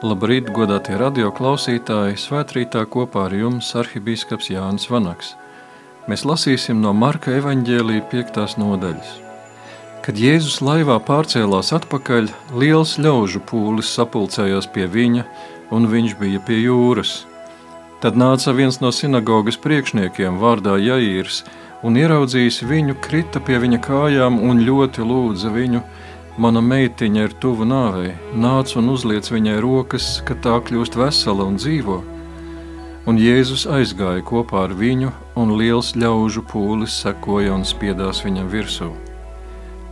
Labrīt, godātie radioklausītāji! Svētrītā kopā ar jums arhibīskaps Jānis Vanaks. Mēs lasīsim no Marka evaņģēlīja 5. nodaļas. Kad Jēzus laivā pārcēlās atpakaļ, liels ļaužu pūlis sapulcējās pie viņa, un viņš bija pie jūras. Tad nāca viens no sinagogas priekšniekiem vārdā Jaīrs, un ieraudzījis viņu, krita pie viņa kājām un ļoti lūdza viņu – Mana meitiņa ir tuvu nāvei, nāc un uzliec viņai rokas, ka tā kļūst vesela un dzīvo. Un Jēzus aizgāja kopā ar viņu, un liels ļaužu pūlis sekoja un spiedās viņam virsū.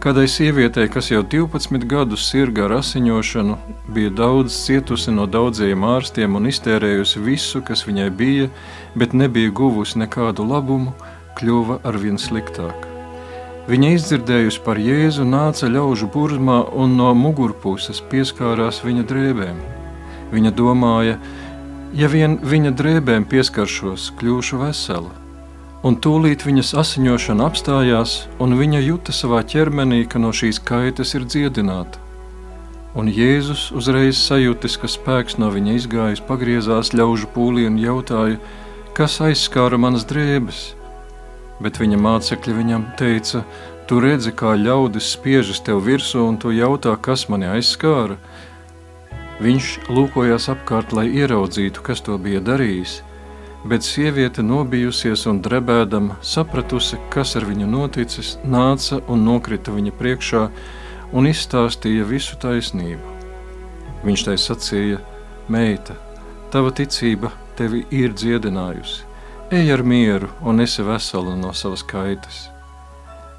Kādai sievietei, kas jau 12 gadus sirga ar asiņošanu, bija daudz cietusi no daudziem ārstiem un iztērējusi visu, kas viņai bija, bet nebija guvusi nekādu labumu, kļuva ar vien sliktāk. Viņa izdzirdējusi par Jēzu, nāca ļaužu burzmā un no mugurpuses pieskārās viņa drēbēm. Viņa domāja, ja vien viņa drēbēm pieskaršos, kļūšu vesela. Un tūlīt viņas asiņošana apstājās, un viņa juta savā ķermenī, ka no šīs kaitas ir dziedināta. Un Jēzus uzreiz sajūtis, ka spēks no viņa izgājis, pagriezās ļaužu pūlī un jautāja, kas aizskāra manas drēbes bet viņa mācekļi viņam teica: Tu redzi, kā ļaudis spiežas tev virsū, un tu jautā, kas mani aizskāra. Viņš lūkojās apkārt, lai ieraudzītu, kas to bija darījis, bet sieviete, nobijusies un drebēdama, sapratusi, kas ar viņu noticis, nāca un nokrita viņa priekšā un izstāstīja visu taisnību. Viņš tai sacīja: Meita, tava ticība tevi ir dziedinājusi Ej ar mieru un esi vesela no savas kaitas.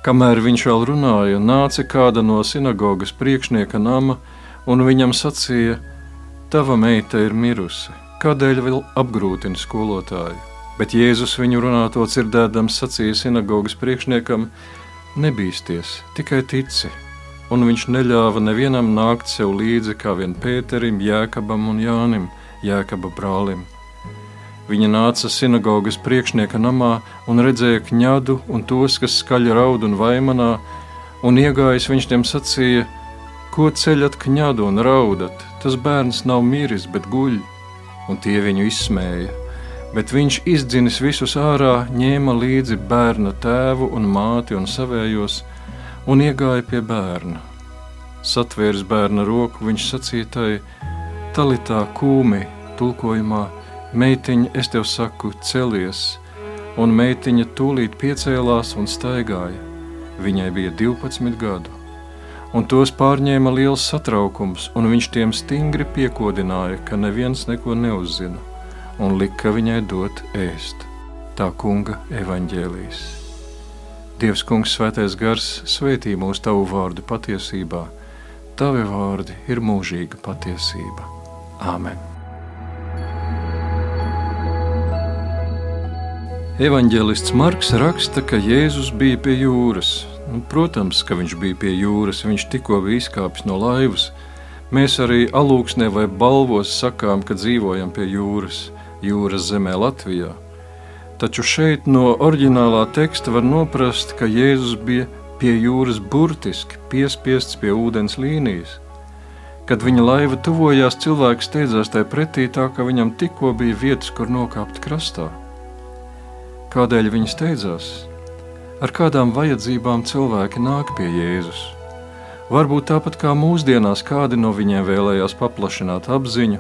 Kamēr viņš vēl runāja, nāca kāda no sinagogas priekšnieka nama un viņam sacīja: Tava meita ir mirusi, kādēļ vēl apgrūtina skolotāju? Bet Jēzus viņu runāto dzirdēdams sacīja sinagogas priekšniekam: Nebīsties, tikai tici! Un viņš neļāva nevienam nākt sev līdzi kā vien Pēterim, Jēkabam un Jānim, Jēkaba brālim. Viņa nāca sinagogas priekšnieka namā un redzēja kņadu un tos, kas skaļi raud un vaimanā, un iegājis viņš tiem sacīja: Ko ceļat kņadu un raudat? Tas bērns nav miris, bet guļ. Un tie viņu izsmēja. Bet viņš izdzinis visus ārā, ņēma līdzi bērna tēvu un māti un savējos, un iegāja pie bērna. Satvērs bērna roku, viņš sacīja tai: Talitā kūmi, tulkojumā Meitiņa, es tev saku, celies, un meitiņa tūlīt piecēlās un staigāja. Viņai bija 12 gadu, un tos pārņēma liels satraukums, un viņš tiem stingri piekodināja, ka neviens neko neuzzina, un lika viņai dot ēst. Tā kunga evaņģēlīs. Dievs, kungs, svētais gars, svētī mūsu tavu vārdu patiesībā. Tavi vārdi ir mūžīga patiesība. Āmen! Evanģēlists Marks raksta, ka Jēzus bija pie jūras. Nu, protams, ka viņš bija pie jūras, viņš tikko bija izkāpis no laivas. Mēs arī alūksnē vai balvos sakām, ka dzīvojam pie jūras, jūras zemē Latvijā. Taču šeit no oriģinālā teksta var noprast, ka Jēzus bija pie jūras burtiski piespiests pie ūdens līnijas. Kad viņa laiva tuvojās, cilvēks steidzās tai pretī tā, ka viņam tikko bija vietas, kur nokāpt krastā. Kādēļ viņi steidzās? Ar kādām vajadzībām cilvēki nāk pie Jēzus? Varbūt tāpat kā mūsdienās kādi no viņiem vēlējās paplašināt apziņu,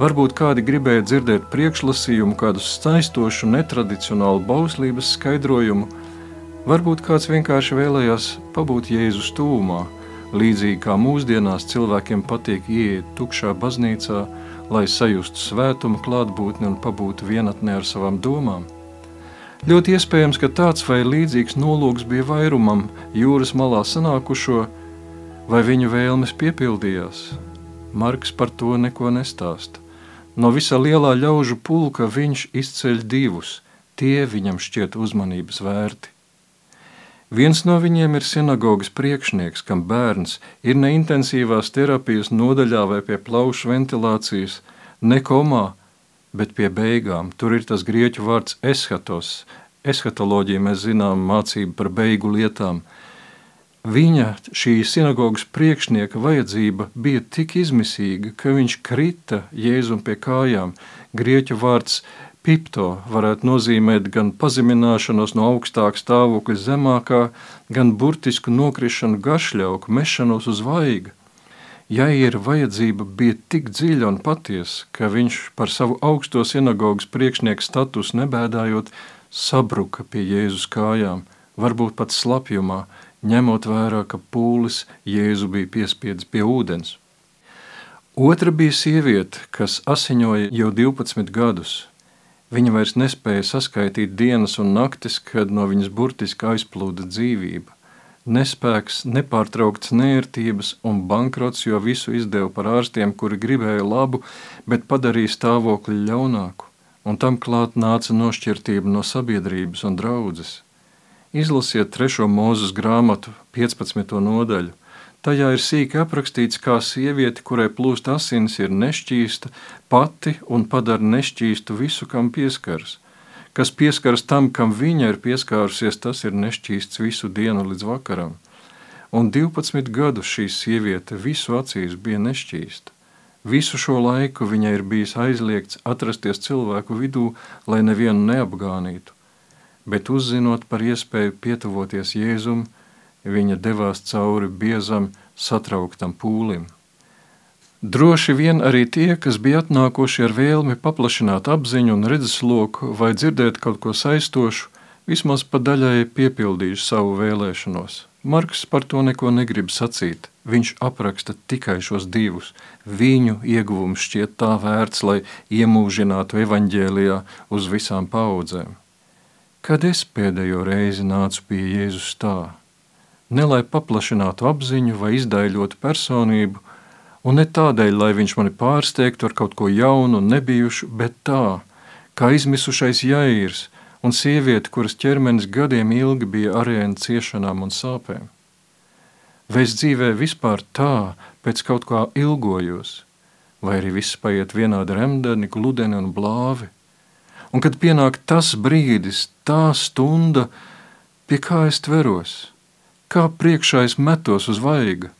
varbūt kādi gribēja dzirdēt priekšlasījumu, kādu saistošu, netradicionālu bauslības skaidrojumu, varbūt kāds vienkārši vēlējās pabūt Jēzus tūmā, līdzīgi kā mūsdienās cilvēkiem patīk ieiet tukšā baznīcā, lai sajustu svētumu klātbūtni un pabūtu vienatnē ar savām domām. Ļoti iespējams, ka tāds vai līdzīgs nolūks bija vairumam jūras malā sanākušo, vai viņu vēlmes piepildījās. Marks par to neko nestāsta. No visa lielā ļaužu pulka viņš izceļ divus, tie viņam šķiet uzmanības vērti. Viens no viņiem ir sinagogas priekšnieks, kam bērns ir ne intensīvās terapijas nodaļā vai pie plaušu ventilācijas, ne komā, bet pie beigām tur ir tas grieķu vārds eschatos. Eschatoloģija mēs zinām mācību par beigu lietām. viņa, šī sinagogas priekšnieka vajadzība bija tik izmisīga, ka viņš krita Jēzum pie kājām. Grieķu vārds pipto varētu nozīmēt gan pazemināšanos no augstāka stāvokļa zemākā, gan burtisku nokrišanu gašļauku, mešanos uz vaiga. Jaira vajadzība bija tik dziļa un patiesa, ka viņš par savu augsto sinagogas priekšnieku statusu nebēdājot, sabruka pie Jēzus kājām, varbūt pat slapjumā, ņemot vērā, ka pūlis Jēzu bija piespiedzis pie ūdens. Otra bija sieviete, kas asiņoja jau 12 gadus. Viņa vairs nespēja saskaitīt dienas un naktis, kad no viņas burtiski aizplūda dzīvība nespēks, nepārtraukts nērtības un bankrots, jo visu izdeva par ārstiem, kuri gribēja labu, bet padarīja stāvokli ļaunāku, un tam klāt nāca nošķirtība no sabiedrības un draudzes. Izlasiet trešo mūzes grāmatu, 15. nodaļu. Tajā ir sīki aprakstīts, kā sieviete, kurai plūst asins, ir nešķīsta pati un padara nešķīstu visu, kam pieskaras – kas pieskaras tam, kam viņa ir pieskārusies, tas ir nešķīsts visu dienu līdz vakaram. Un 12 gadus šī sieviete visu acīs bija nešķīsta. Visu šo laiku viņai ir bijis aizliegts atrasties cilvēku vidū, lai nevienu neapgānītu. Bet uzzinot par iespēju pietuvoties Jēzum, viņa devās cauri biezam, satrauktam pūlim. Droši vien arī tie, kas bija atnākuši ar vēlmi paplašināt apziņu un redzesloku vai dzirdēt kaut ko saistošu, vismaz pa daļai piepildījuši savu vēlēšanos. Marks par to neko negrib sacīt. Viņš apraksta tikai šos divus. Viņu ieguvums šķiet tā vērts, lai iemūžinātu evaņģēlijā uz visām paudzēm. Kad es pēdējo reizi nācu pie Jēzus tā, ne lai paplašinātu apziņu vai izdaiļotu personību, Un ne tādēļ, lai viņš mani pārsteigtu ar kaut ko jaunu un nebijušu, bet tā, kā izmisušais jāīrs un sieviete, kuras ķermenis gadiem ilgi bija arēna ciešanām un sāpēm. Vai es dzīvē vispār tā, pēc kaut kā ilgojos, vai arī viss paiet vienādi remdeni, gludeni un blāvi? Un kad pienāk tas brīdis, tā stunda, pie kā es tveros, kā priekšā es metos uz vaiga,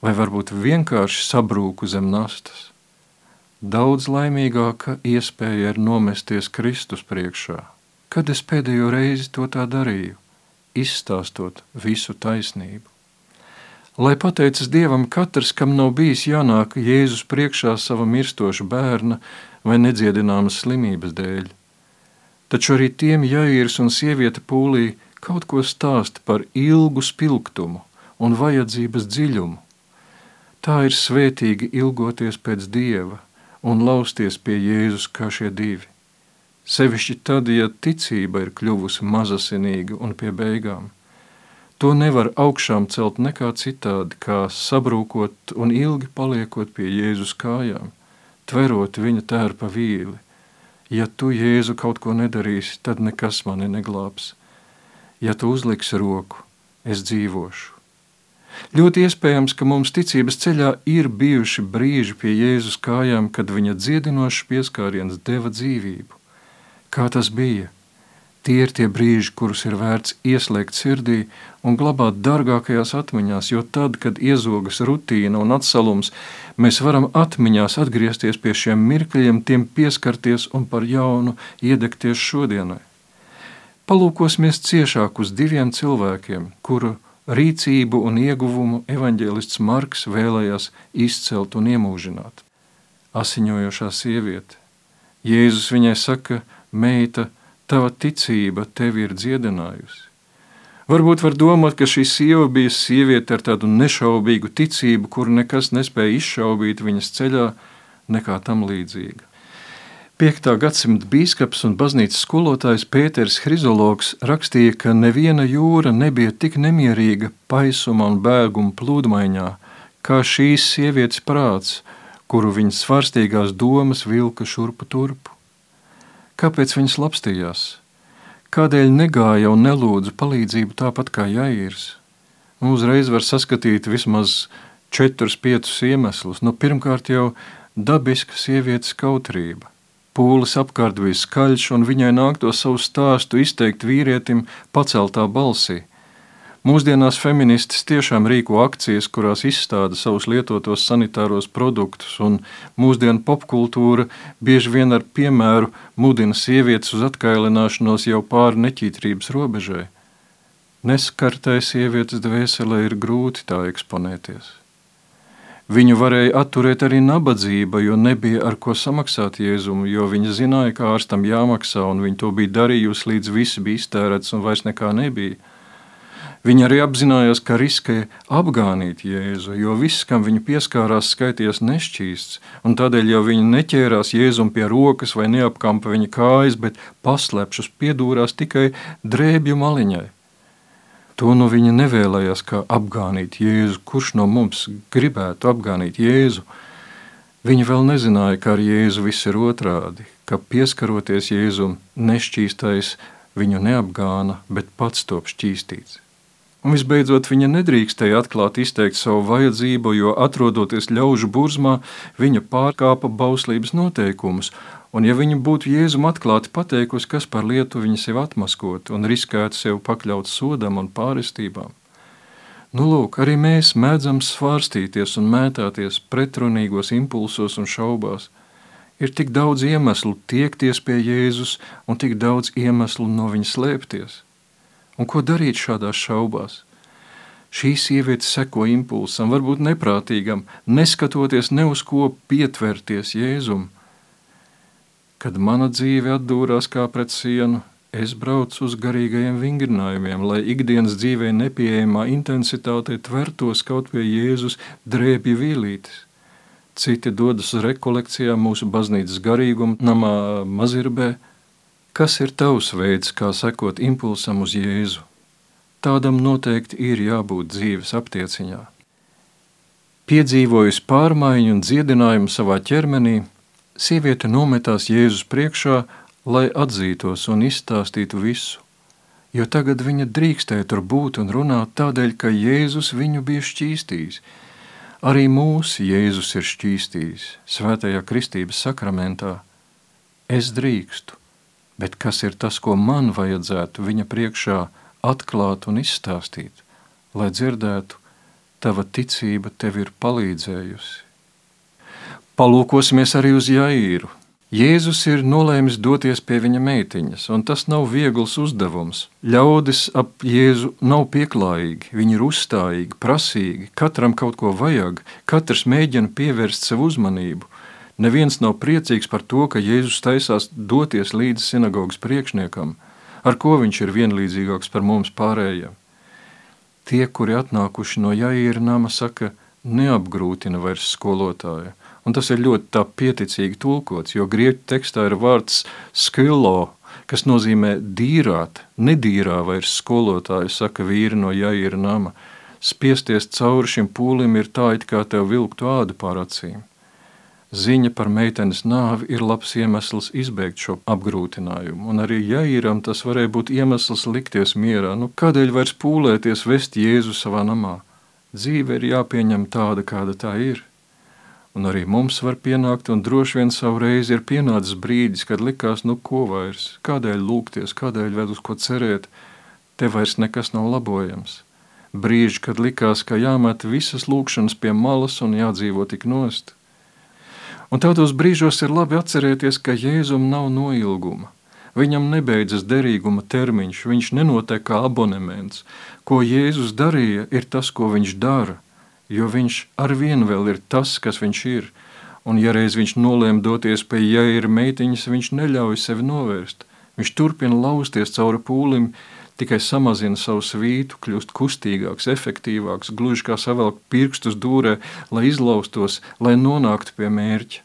vai varbūt vienkārši sabrūku zem nastas. Daudz laimīgāka iespēja ir nomesties Kristus priekšā. Kad es pēdējo reizi to tā darīju, izstāstot visu taisnību. Lai pateicas Dievam katrs, kam nav bijis jānāk Jēzus priekšā sava mirstoša bērna vai nedziedināmas slimības dēļ. Taču arī tiem jāīrs un sieviete pūlī kaut ko stāst par ilgu spilgtumu un vajadzības dziļumu Tā ir svētīgi ilgoties pēc Dieva un lausties pie Jēzus kā šie divi. Sevišķi tad, ja ticība ir kļuvusi mazasinīga un pie beigām. To nevar augšām celt nekā citādi, kā sabrūkot un ilgi paliekot pie Jēzus kājām, tverot viņa tērpa vīli. Ja tu, Jēzu, kaut ko nedarīsi, tad nekas mani neglābs. Ja tu uzliksi roku, es dzīvošu. Ļoti iespējams, ka mums ticības ceļā ir bijuši brīži pie Jēzus kājām, kad viņa dziedinošs pieskāriens deva dzīvību. Kā tas bija? Tie ir tie brīži, kurus ir vērts ieslēgt sirdī un glabāt dārgākajās atmiņās, jo tad, kad iezogas rutīna un atsalums, mēs varam atmiņās atgriezties pie šiem mirkļiem, tiem pieskarties un par jaunu iedegties šodienai. Palūkosimies ciešāk uz diviem cilvēkiem, kuru rīcību un ieguvumu evaņģēlists Marks vēlējās izcelt un iemūžināt. Asiņojošā sieviete. Jēzus viņai saka, meita, tava ticība tevi ir dziedinājusi. Varbūt var domāt, ka šī sieva bija sieviete ar tādu nešaubīgu ticību, kuru nekas nespēja izšaubīt viņas ceļā, nekā tam līdzīga. 5. gadsimta biskups un baznīcas skolotājs Pēters Hrizologs rakstīja, ka neviena jūra nebija tik nemierīga paisuma un bēguma plūdmaiņā, kā šīs sievietes prāts, kuru viņas svarstīgās domas vilka šurpu turpu. Kāpēc viņas lapstījās? Kādēļ negāja un nelūdza palīdzību tāpat kā Jairs? Nu, uzreiz var saskatīt vismaz četrus, piecus iemeslus. Nu, pirmkārt jau dabiska sievietes kautrība Pūlis apkārt bija skaļš, un viņai nāktos savu stāstu izteikt vīrietim paceltā balsī. Mūsdienās feministas tiešām rīko akcijas, kurās izstāda savus lietotos sanitāros produktus, un mūsdienu popkultūra bieži vien ar piemēru mudina sievietes uz atkailināšanos jau pāri neķītrības robežai. Neskartai sievietes dvēselē ir grūti tā eksponēties. Viņu varēja atturēt arī nabadzība, jo nebija ar ko samaksāt Jēzumu, jo viņa zināja, ka ārstam jāmaksā, un viņa to bija darījusi līdz viss bija iztērēts un vairs nekā nebija. Viņa arī apzinājās, ka riskēja apgānīt Jēzu, jo viss, kam viņa pieskārās, skaitījās nešķīsts, un tādēļ jau viņa neķērās Jēzum pie rokas vai neapkampa viņa kājas, bet paslēpšus piedūrās tikai drēbju maliņai. To nu viņa nevēlējās kā apgānīt Jēzu. Kurš no mums gribētu apgānīt Jēzu? Viņa vēl nezināja, ka ar Jēzu viss ir otrādi, ka pieskaroties Jēzum, nešķīstais viņu neapgāna, bet pats top šķīstīts. Un visbeidzot, viņa nedrīkstēja atklāti izteikt savu vajadzību, jo atrodoties ļaužu burzmā, viņa pārkāpa bauslības noteikumus. Un, ja viņa būtu Jēzum atklāti pateikusi, kas par lietu viņa sev atmaskot un riskētu sev pakļaut sodam un pārestībām, Nu, lūk, arī mēs mēdzam svārstīties un mētāties pretrunīgos impulsos un šaubās. Ir tik daudz iemeslu tiekties pie Jēzus un tik daudz iemeslu no viņa slēpties. Un ko darīt šādās šaubās? Šī sieviete seko impulsam, varbūt neprātīgam, neskatoties ne uz ko pietverties Jēzum. Kad mana dzīve atdūrās kā pret sienu, es braucu uz garīgajiem vingrinājumiem, lai ikdienas dzīvē nepieejamā intensitātē tvertos kaut pie Jēzus drēbju vīlītes. Citi dodas uz rekolekcijām mūsu baznīcas garīguma namā Mazirbē, Kas ir tavs veids, kā sekot impulsam uz Jēzu? Tādam noteikti ir jābūt dzīves aptieciņā. Piedzīvojusi pārmaiņu un dziedinājumu savā ķermenī, sieviete nometās Jēzus priekšā, lai atzītos un izstāstītu visu, jo tagad viņa drīkstēja tur būt un runāt tādēļ, ka Jēzus viņu bija šķīstījis. Arī mūsu Jēzus ir šķīstījis svētajā kristības sakramentā. Es drīkstu, bet kas ir tas, ko man vajadzētu viņa priekšā atklāt un izstāstīt, lai dzirdētu, tava ticība tev ir palīdzējusi. Palūkosimies arī uz Jaīru. Jēzus ir nolēmis doties pie viņa meitiņas, un tas nav viegls uzdevums. Ļaudis ap Jēzu nav pieklājīgi, viņi ir uzstājīgi, prasīgi, katram kaut ko vajag, katrs mēģina pievērst sev uzmanību, Neviens nav priecīgs par to, ka Jēzus taisās doties līdz sinagogas priekšniekam, ar ko viņš ir vienlīdzīgāks par mums pārējiem. Tie, kuri atnākuši no Jaīra nama, saka, neapgrūtina vairs skolotāju. Un tas ir ļoti pieticīgi tulkots, jo grieķu tekstā ir vārds skilo, kas nozīmē dīrāt, nedīrā vairs skolotāju, saka vīri no Jaīra nama. Spiesties cauri šim pūlim ir tā, it kā tev vilktu ādu pār acīm. Ziņa par meitenes nāvi ir labs iemesls izbeigt šo apgrūtinājumu, un arī Jairam tas varēja būt iemesls likties mierā. Nu, kādēļ vairs pūlēties vest Jēzu savā namā? Dzīve ir jāpieņem tāda, kāda tā ir. Un arī mums var pienākt, un droši vien savu reizi ir pienācis brīdis, kad likās, nu ko vairs, kādēļ lūgties, kādēļ vēl uz ko cerēt, te vairs nekas nav labojams. Brīži, kad likās, ka jāmet visas lūkšanas pie malas un jādzīvo tik nost. Un tādos brīžos ir labi atcerēties, ka Jēzum nav noilguma. Viņam nebeidzas derīguma termiņš, viņš nenotiek kā abonements. Ko Jēzus darīja, ir tas, ko viņš dara, jo viņš ar vienu vēl ir tas, kas viņš ir. Un, ja reiz viņš nolēma doties pie jēra meitiņas, viņš neļauj sevi novērst. Viņš turpina lausties cauri pūlim, tikai samazina savu svītu, kļūst kustīgāks, efektīvāks, gluži kā savelk pirkstus dūrē, lai izlaustos, lai nonāktu pie mērķa.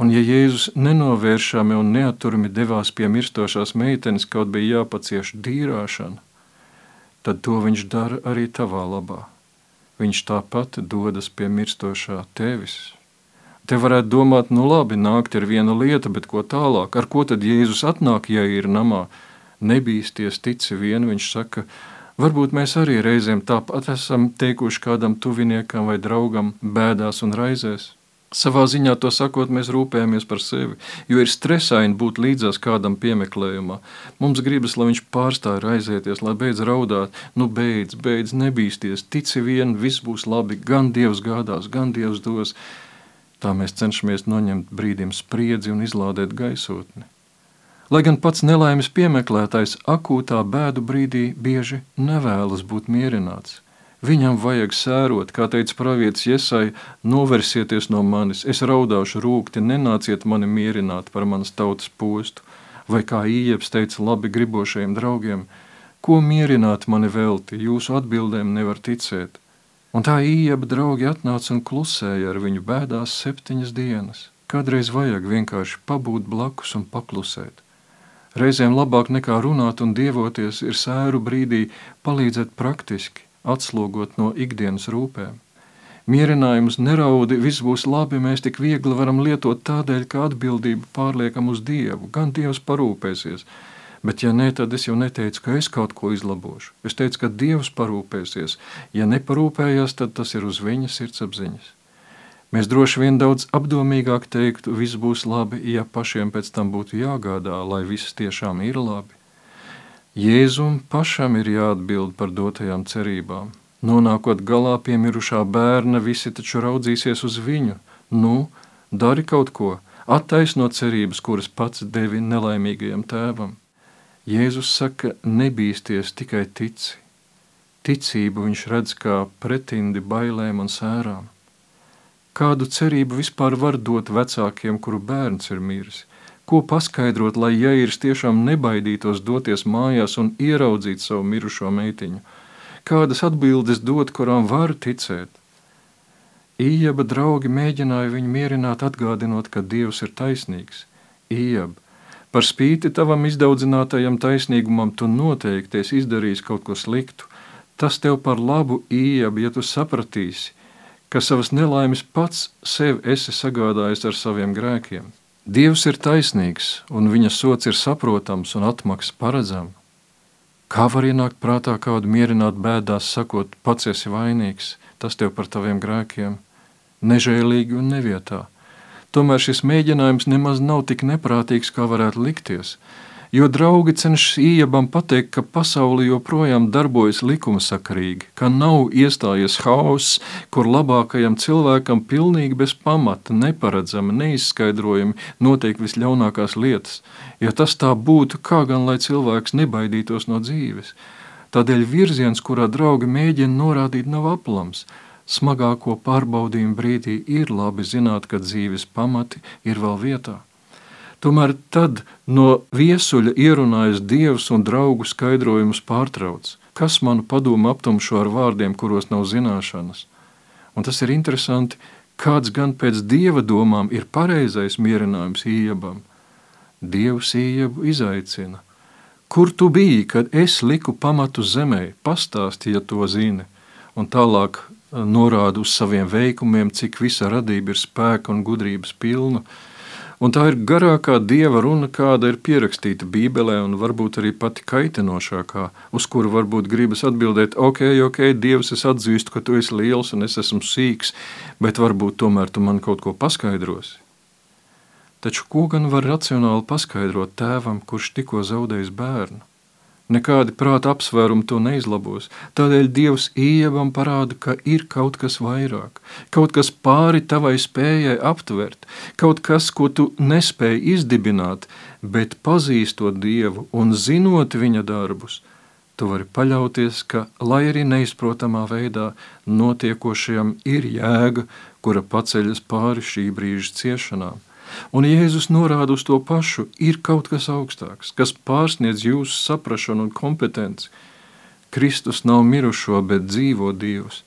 Un ja Jēzus nenovēršami un neaturami devās pie mirstošās meitenes, kaut bija jāpacieš dīrāšana, tad to viņš dara arī tavā labā. Viņš tāpat dodas pie mirstošā tevis. Te varētu domāt, nu labi, nākt ir viena lieta, bet ko tālāk? Ar ko tad Jēzus atnāk, ja ir namā? Nebīsties, tici vien, viņš saka, varbūt mēs arī reizēm tāpat esam teikuši kādam tuviniekam vai draugam bēdās un raizēs. Savā ziņā to sakot, mēs rūpējamies par sevi, jo ir stresaini būt līdzās kādam piemeklējumā. Mums gribas, lai viņš pārstāj raizēties, lai beidz raudāt, nu beidz, beidz nebīsties, tici vien, viss būs labi, gan Dievs gādās, gan Dievs dos. Tā mēs cenšamies noņemt brīdim spriedzi un izlādēt gaisotni. Lai gan pats nelaimes piemeklētājs akūtā bēdu brīdī bieži nevēlas būt mierināts, Viņam vajag sērot, kā teica pravietis Iesai, noversieties no manis, es raudāšu rūkti, nenāciet mani mierināt par manas tautas postu, vai kā Ieps teica labi gribošajiem draugiem, ko mierināt mani velti, jūsu atbildēm nevar ticēt. Un tā Ieba draugi atnāca un klusēja ar viņu bēdās septiņas dienas. Kādreiz vajag vienkārši pabūt blakus un paklusēt. Reizēm labāk nekā runāt un dievoties ir sēru brīdī palīdzēt praktiski, atslogot no ikdienas rūpēm. Mierinājums neraudi, viss būs labi, mēs tik viegli varam lietot tādēļ, ka atbildību pārliekam uz Dievu, gan Dievs parūpēsies. Bet, ja nē, tad es jau neteicu, ka es kaut ko izlabošu. Es teicu, ka Dievs parūpēsies. Ja neparūpējās, tad tas ir uz viņa sirdsapziņas. Mēs droši vien daudz apdomīgāk teiktu, viss būs labi, ja pašiem pēc tam būtu jāgādā, lai viss tiešām ir labi. Jēzum pašam ir jāatbild par dotajām cerībām. Nonākot galā pie mirušā bērna, visi taču raudzīsies uz viņu. Nu, dari kaut ko, attaisno cerības, kuras pats devi nelaimīgajam tēvam. Jēzus saka, nebīsties, tikai tici. Ticību viņš redz kā pretindi bailēm un sērām. Kādu cerību vispār var dot vecākiem, kuru bērns ir miris? Ko paskaidrot, lai Jēzus tiešām nebaidītos doties mājās un ieraudzīt savu mirušo meitiņu? Kādas atbildes dot, kurām var ticēt? Ījaba draugi mēģināja viņu mierināt, atgādinot, ka Dievs ir taisnīgs. Ījaba, par spīti tavam izdaudzinātajam taisnīgumam, tu noteikti esi izdarījis kaut ko sliktu. Tas tev par labu, Ījaba, ja tu sapratīsi, ka savas nelaimes pats sev esi sagādājis ar saviem grēkiem. Dievs ir taisnīgs, un viņa sots ir saprotams un atmaksa paredzama. Kā var ienākt prātā kādu mierināt bēdās, sakot, pats esi vainīgs, tas tev par taviem grēkiem, nežēlīgi un nevietā. Tomēr šis mēģinājums nemaz nav tik neprātīgs, kā varētu likties – jo draugi cenšas iebam pateikt, ka pasaule joprojām darbojas likumsakarīgi, ka nav iestājies hauss, kur labākajam cilvēkam pilnīgi bez pamata, neparedzami, neizskaidrojami notiek visļaunākās lietas. Ja tas tā būtu, kā gan lai cilvēks nebaidītos no dzīves? Tādēļ virziens, kurā draugi mēģina norādīt, nav aplams. Smagāko pārbaudījumu brīdī ir labi zināt, ka dzīves pamati ir vēl vietā. Tomēr tad no viesuļa ierunājas dievs un draugu skaidrojumus pārtrauc. Kas manu padomu aptumšo ar vārdiem, kuros nav zināšanas? Un tas ir interesanti, kāds gan pēc dieva domām ir pareizais mierinājums iebam. Dievs iebu izaicina. Kur tu biji, kad es liku pamatu zemē? Pastāsti, ja to zini. Un tālāk eh, norāda uz saviem veikumiem, cik visa radība ir spēka un gudrības pilna Un tā ir garākā dieva runa, kāda ir pierakstīta Bībelē, un varbūt arī pati kaitinošākā, uz kuru varbūt gribas atbildēt, ok, ok, Dievs, es atzīstu, ka tu esi liels un es esmu sīks, bet varbūt tomēr tu man kaut ko paskaidrosi. Taču ko gan var racionāli paskaidrot tēvam, kurš tikko zaudējis bērnu? Nekādi prāta apsvērumi to neizlabos. Tādēļ Dievs ievam parāda, ka ir kaut kas vairāk, kaut kas pāri tavai spējai aptvert, kaut kas, ko tu nespēji izdibināt, bet pazīstot Dievu un zinot viņa darbus, tu vari paļauties, ka, lai arī neizprotamā veidā notiekošajam ir jēga, kura paceļas pāri šī brīža ciešanām. Un Jēzus norāda uz to pašu, ir kaut kas augstāks, kas pārsniedz jūsu saprašanu un kompetenci. Kristus nav mirušo, bet dzīvo Dievs.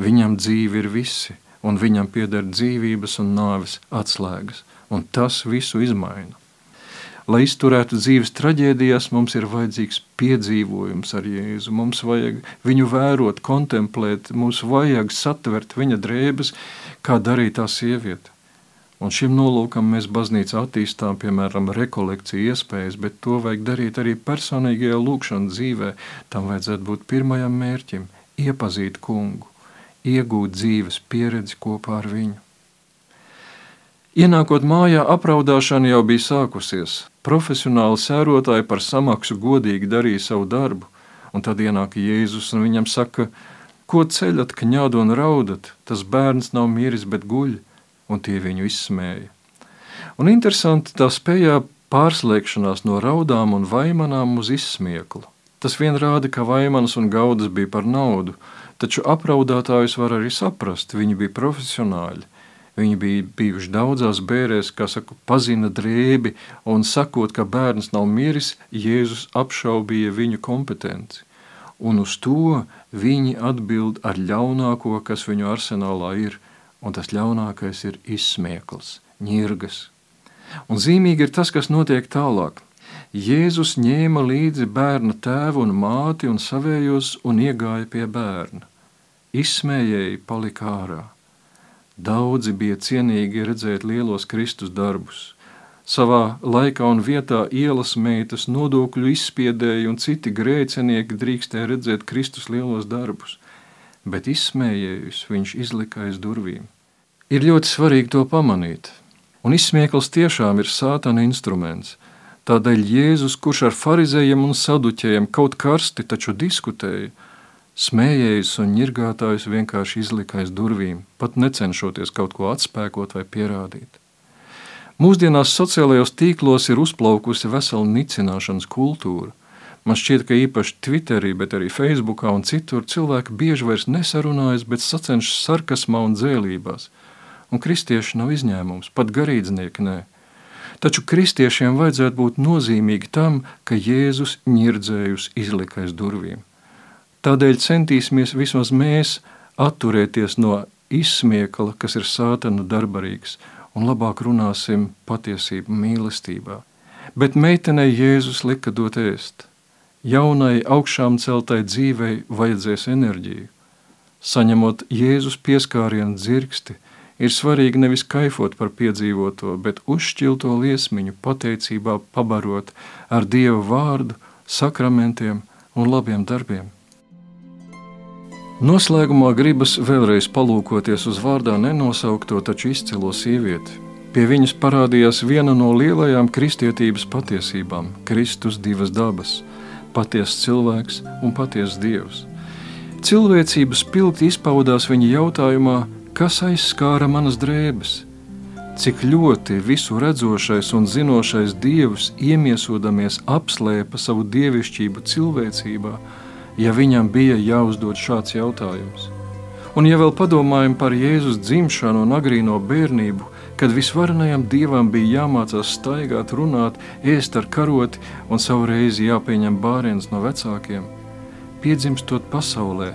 Viņam dzīve ir visi, un viņam pieder dzīvības un nāves atslēgas, un tas visu izmaina. Lai izturētu dzīves traģēdijās, mums ir vajadzīgs piedzīvojums ar Jēzu. Mums vajag viņu vērot, kontemplēt, mums vajag satvert viņa drēbes, kā darīja tā sieviete. Un šim nolūkam mēs baznīcā attīstām, piemēram, rekolekciju iespējas, bet to vajag darīt arī personīgajā lūkšanas dzīvē. Tam vajadzētu būt pirmajam mērķim – iepazīt kungu, iegūt dzīves pieredzi kopā ar viņu. Ienākot mājā, apraudāšana jau bija sākusies. Profesionāli sērotāji par samaksu godīgi darīja savu darbu, un tad ienāk Jēzus un viņam saka, ko ceļat, kņādu un raudat, tas bērns nav miris, bet guļ, un tie viņu izsmēja. Un interesanti tā spējā pārslēgšanās no raudām un vaimanām uz izsmieklu. Tas vien rāda, ka vaimanas un gaudas bija par naudu, taču apraudātājus var arī saprast, viņi bija profesionāļi. Viņi bija bijuši daudzās bērēs, kā saka, pazina drēbi, un sakot, ka bērns nav miris, Jēzus apšaubīja viņu kompetenci. Un uz to viņi atbild ar ļaunāko, kas viņu arsenālā ir, un tas ļaunākais ir izsmiekls, ņirgas. Un zīmīgi ir tas, kas notiek tālāk. Jēzus ņēma līdzi bērna tēvu un māti un savējos un iegāja pie bērna. Izsmējēji palika ārā. Daudzi bija cienīgi redzēt lielos Kristus darbus. Savā laikā un vietā ielas meitas, nodokļu izspiedēji un citi grēcinieki drīkstēja redzēt Kristus lielos darbus, bet izsmējējus viņš izlika aiz durvīm. Ir ļoti svarīgi to pamanīt, un izsmiekls tiešām ir sātana instruments. Tādēļ Jēzus, kurš ar farizējiem un saduķējiem kaut karsti taču diskutēja, Smējējus un ņirgātājus vienkārši izlika aiz durvīm, pat necenšoties kaut ko atspēkot vai pierādīt. Mūsdienās sociālajos tīklos ir uzplaukusi vesela nicināšanas kultūra. Man šķiet, ka īpaši Twitterī, bet arī Facebookā un citur cilvēki bieži vairs nesarunājas, bet sacenšas sarkasmā un dzēlībās. Un kristieši nav izņēmums, pat garīdznieki nē. Taču kristiešiem vajadzētu būt nozīmīgi tam, ka Jēzus ņirdzējus izlika aiz durvīm. Tādēļ centīsimies vismaz mēs atturēties no izsmiekla, kas ir sātanu darbarīgs, un labāk runāsim patiesību mīlestībā. Bet meitenei Jēzus lika dot ēst. Jaunai augšām celtai dzīvei vajadzēs enerģiju. Saņemot Jēzus pieskārienu dzirksti, ir svarīgi nevis kaifot par piedzīvoto, bet uzšķilto liesmiņu pateicībā pabarot ar Dieva vārdu, sakramentiem un labiem darbiem. Noslēgumā gribas vēlreiz palūkoties uz vārdā nenosaukto, taču izcilo sievieti. Pie viņas parādījās viena no lielajām kristietības patiesībām - Kristus divas dabas - patiesa cilvēks un patiesa dievs. Cilvēcība spilgti izpaudās viņa jautājumā, kas aizskāra manas drēbes, cik ļoti visu redzošais un zinošais dievs iemiesodamies apslēpa savu dievišķību cilvēcībā ja viņam bija jāuzdod šāds jautājums. Un, ja vēl padomājam par Jēzus dzimšanu un agrīno bērnību, kad visvarenajam dievam bija jāmācās staigāt, runāt, ēst ar karoti un savu reizi jāpieņem bāriens no vecākiem, piedzimstot pasaulē,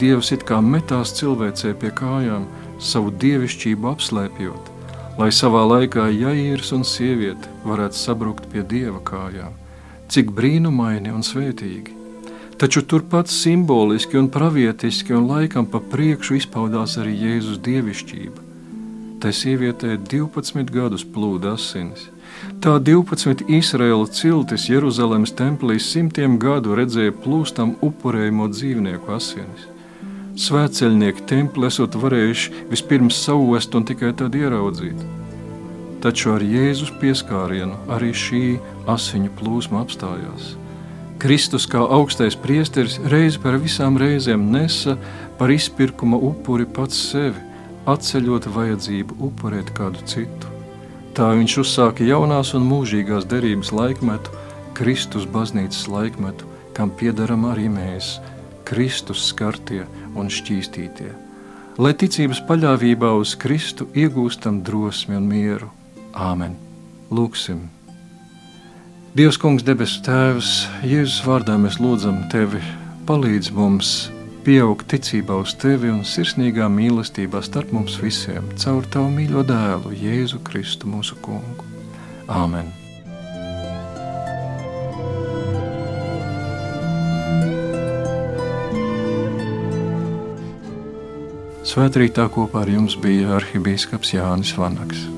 Dievs it kā metās cilvēcē pie kājām, savu dievišķību apslēpjot, lai savā laikā Jaīrs un sieviete varētu sabrukt pie Dieva kājām. Cik brīnumaini un svētīgi! Taču turpat simboliski un pravietiski un laikam pa priekšu izpaudās arī Jēzus dievišķība. Tai sievietē 12 gadus plūda asinis. Tā 12 Izraēla ciltis Jeruzalemes templī simtiem gadu redzēja plūstam upurējumu dzīvnieku asinis. Svētceļnieki templi esot varējuši vispirms savest un tikai tad ieraudzīt. Taču ar Jēzus pieskārienu arī šī asiņu plūsma apstājās. Kristus kā augstais priesteris reiz par visām reizēm nesa par izpirkuma upuri pats sevi, atceļot vajadzību upurēt kādu citu. Tā viņš uzsāka jaunās un mūžīgās derības laikmetu, Kristus baznīcas laikmetu, kam piedaram arī mēs, Kristus skartie un šķīstītie. Lai ticības paļāvībā uz Kristu iegūstam drosmi un mieru. Āmen! Lūksim! Dievs, Kungs, debesu Tēvs, Jēzus vārdā mēs lūdzam Tevi, palīdz mums pieaugt ticībā uz Tevi un sirsnīgā mīlestībā starp mums visiem, caur Tavu mīļo dēlu, Jēzu Kristu, mūsu Kungu. Āmen! Svētrītā kopā ar jums bija arhibīskaps Jānis Vanaks.